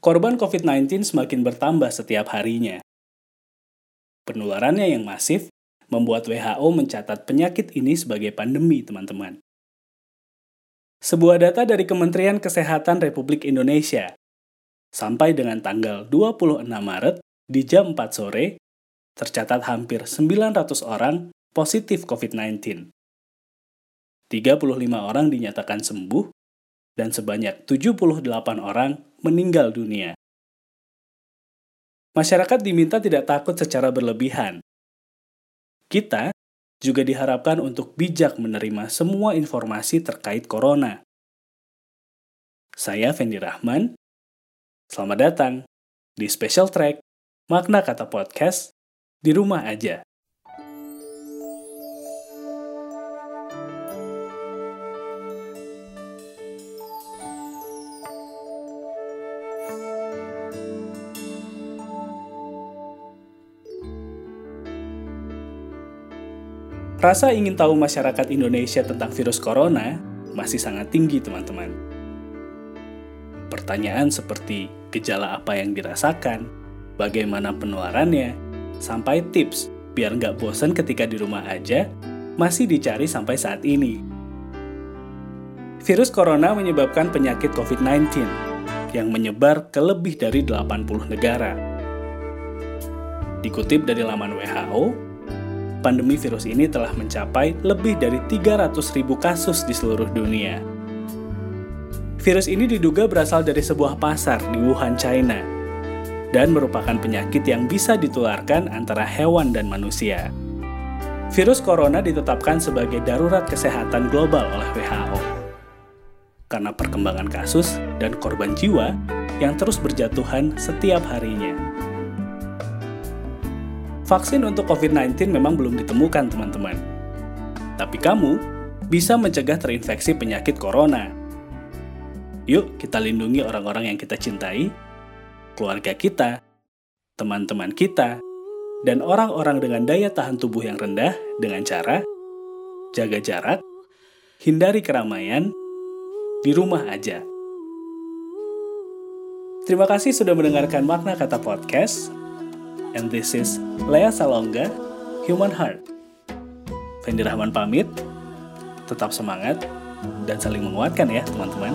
korban COVID-19 semakin bertambah setiap harinya. Penularannya yang masif membuat WHO mencatat penyakit ini sebagai pandemi, teman-teman. Sebuah data dari Kementerian Kesehatan Republik Indonesia sampai dengan tanggal 26 Maret di jam 4 sore tercatat hampir 900 orang positif COVID-19. 35 orang dinyatakan sembuh, dan sebanyak 78 orang meninggal dunia. Masyarakat diminta tidak takut secara berlebihan. Kita juga diharapkan untuk bijak menerima semua informasi terkait corona. Saya Fendi Rahman. Selamat datang di Special Track Makna Kata Podcast di rumah aja. Rasa ingin tahu masyarakat Indonesia tentang virus corona masih sangat tinggi, teman-teman. Pertanyaan seperti gejala apa yang dirasakan, bagaimana penularannya, sampai tips biar nggak bosan ketika di rumah aja, masih dicari sampai saat ini. Virus corona menyebabkan penyakit COVID-19 yang menyebar ke lebih dari 80 negara. Dikutip dari laman WHO, pandemi virus ini telah mencapai lebih dari 300 ribu kasus di seluruh dunia. Virus ini diduga berasal dari sebuah pasar di Wuhan, China, dan merupakan penyakit yang bisa ditularkan antara hewan dan manusia. Virus corona ditetapkan sebagai darurat kesehatan global oleh WHO karena perkembangan kasus dan korban jiwa yang terus berjatuhan setiap harinya. Vaksin untuk COVID-19 memang belum ditemukan, teman-teman. Tapi kamu bisa mencegah terinfeksi penyakit corona. Yuk, kita lindungi orang-orang yang kita cintai, keluarga kita, teman-teman kita, dan orang-orang dengan daya tahan tubuh yang rendah dengan cara jaga jarak, hindari keramaian, di rumah aja. Terima kasih sudah mendengarkan makna kata podcast. And this is Lea Salonga, Human Heart. Fendi Rahman pamit, tetap semangat, dan saling menguatkan ya teman-teman.